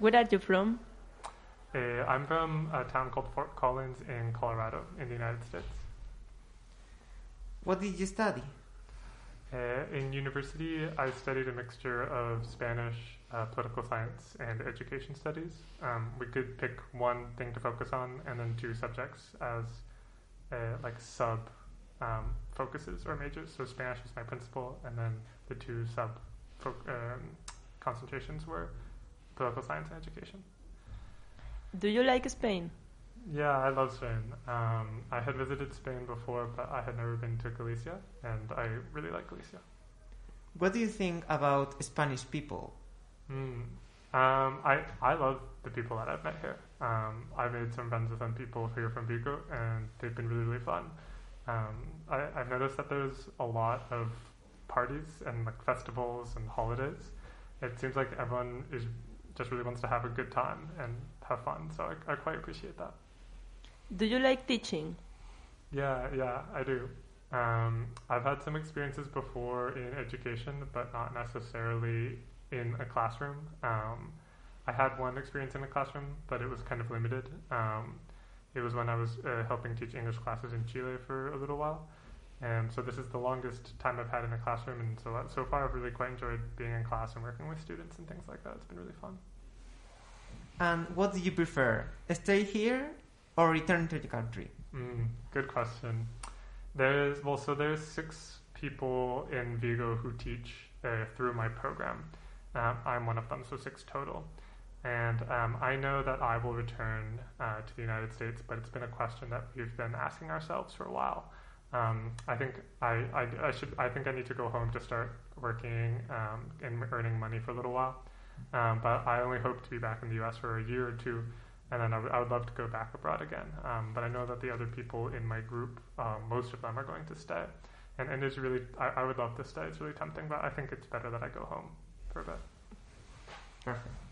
Where are you from? Uh, I'm from a town called Fort Collins in Colorado, in the United States. What did you study? Uh, in university, I studied a mixture of Spanish, uh, political science, and education studies. Um, we could pick one thing to focus on, and then two subjects as uh, like sub um, focuses or majors. So Spanish was my principal, and then the two sub um, concentrations were political science and education. Do you like Spain? Yeah, I love Spain. Um, I had visited Spain before, but I had never been to Galicia, and I really like Galicia. What do you think about Spanish people? Mm. Um, I I love the people that I've met here. Um, I made some friends with some people here from Vigo, and they've been really really fun. Um, I, I've noticed that there's a lot of parties and like festivals and holidays. It seems like everyone is just really wants to have a good time and have fun. So I, I quite appreciate that. Do you like teaching? Yeah, yeah, I do. Um, I've had some experiences before in education, but not necessarily in a classroom. Um, I had one experience in a classroom, but it was kind of limited. Um, it was when I was uh, helping teach English classes in Chile for a little while. And so this is the longest time I've had in a classroom, and so uh, so far I've really quite enjoyed being in class and working with students and things like that. It's been really fun. And what do you prefer? Stay here or return to the country? Mm, good question. There's well, so there's six people in Vigo who teach uh, through my program. Um, I'm one of them, so six total. And um, I know that I will return uh, to the United States, but it's been a question that we've been asking ourselves for a while. Um, I think I, I, I should I think I need to go home to start working um, and earning money for a little while. Um, but I only hope to be back in the U.S. for a year or two, and then I, w- I would love to go back abroad again. Um, but I know that the other people in my group, uh, most of them are going to stay, and and it's really I, I would love to stay. It's really tempting, but I think it's better that I go home for a bit. Perfect.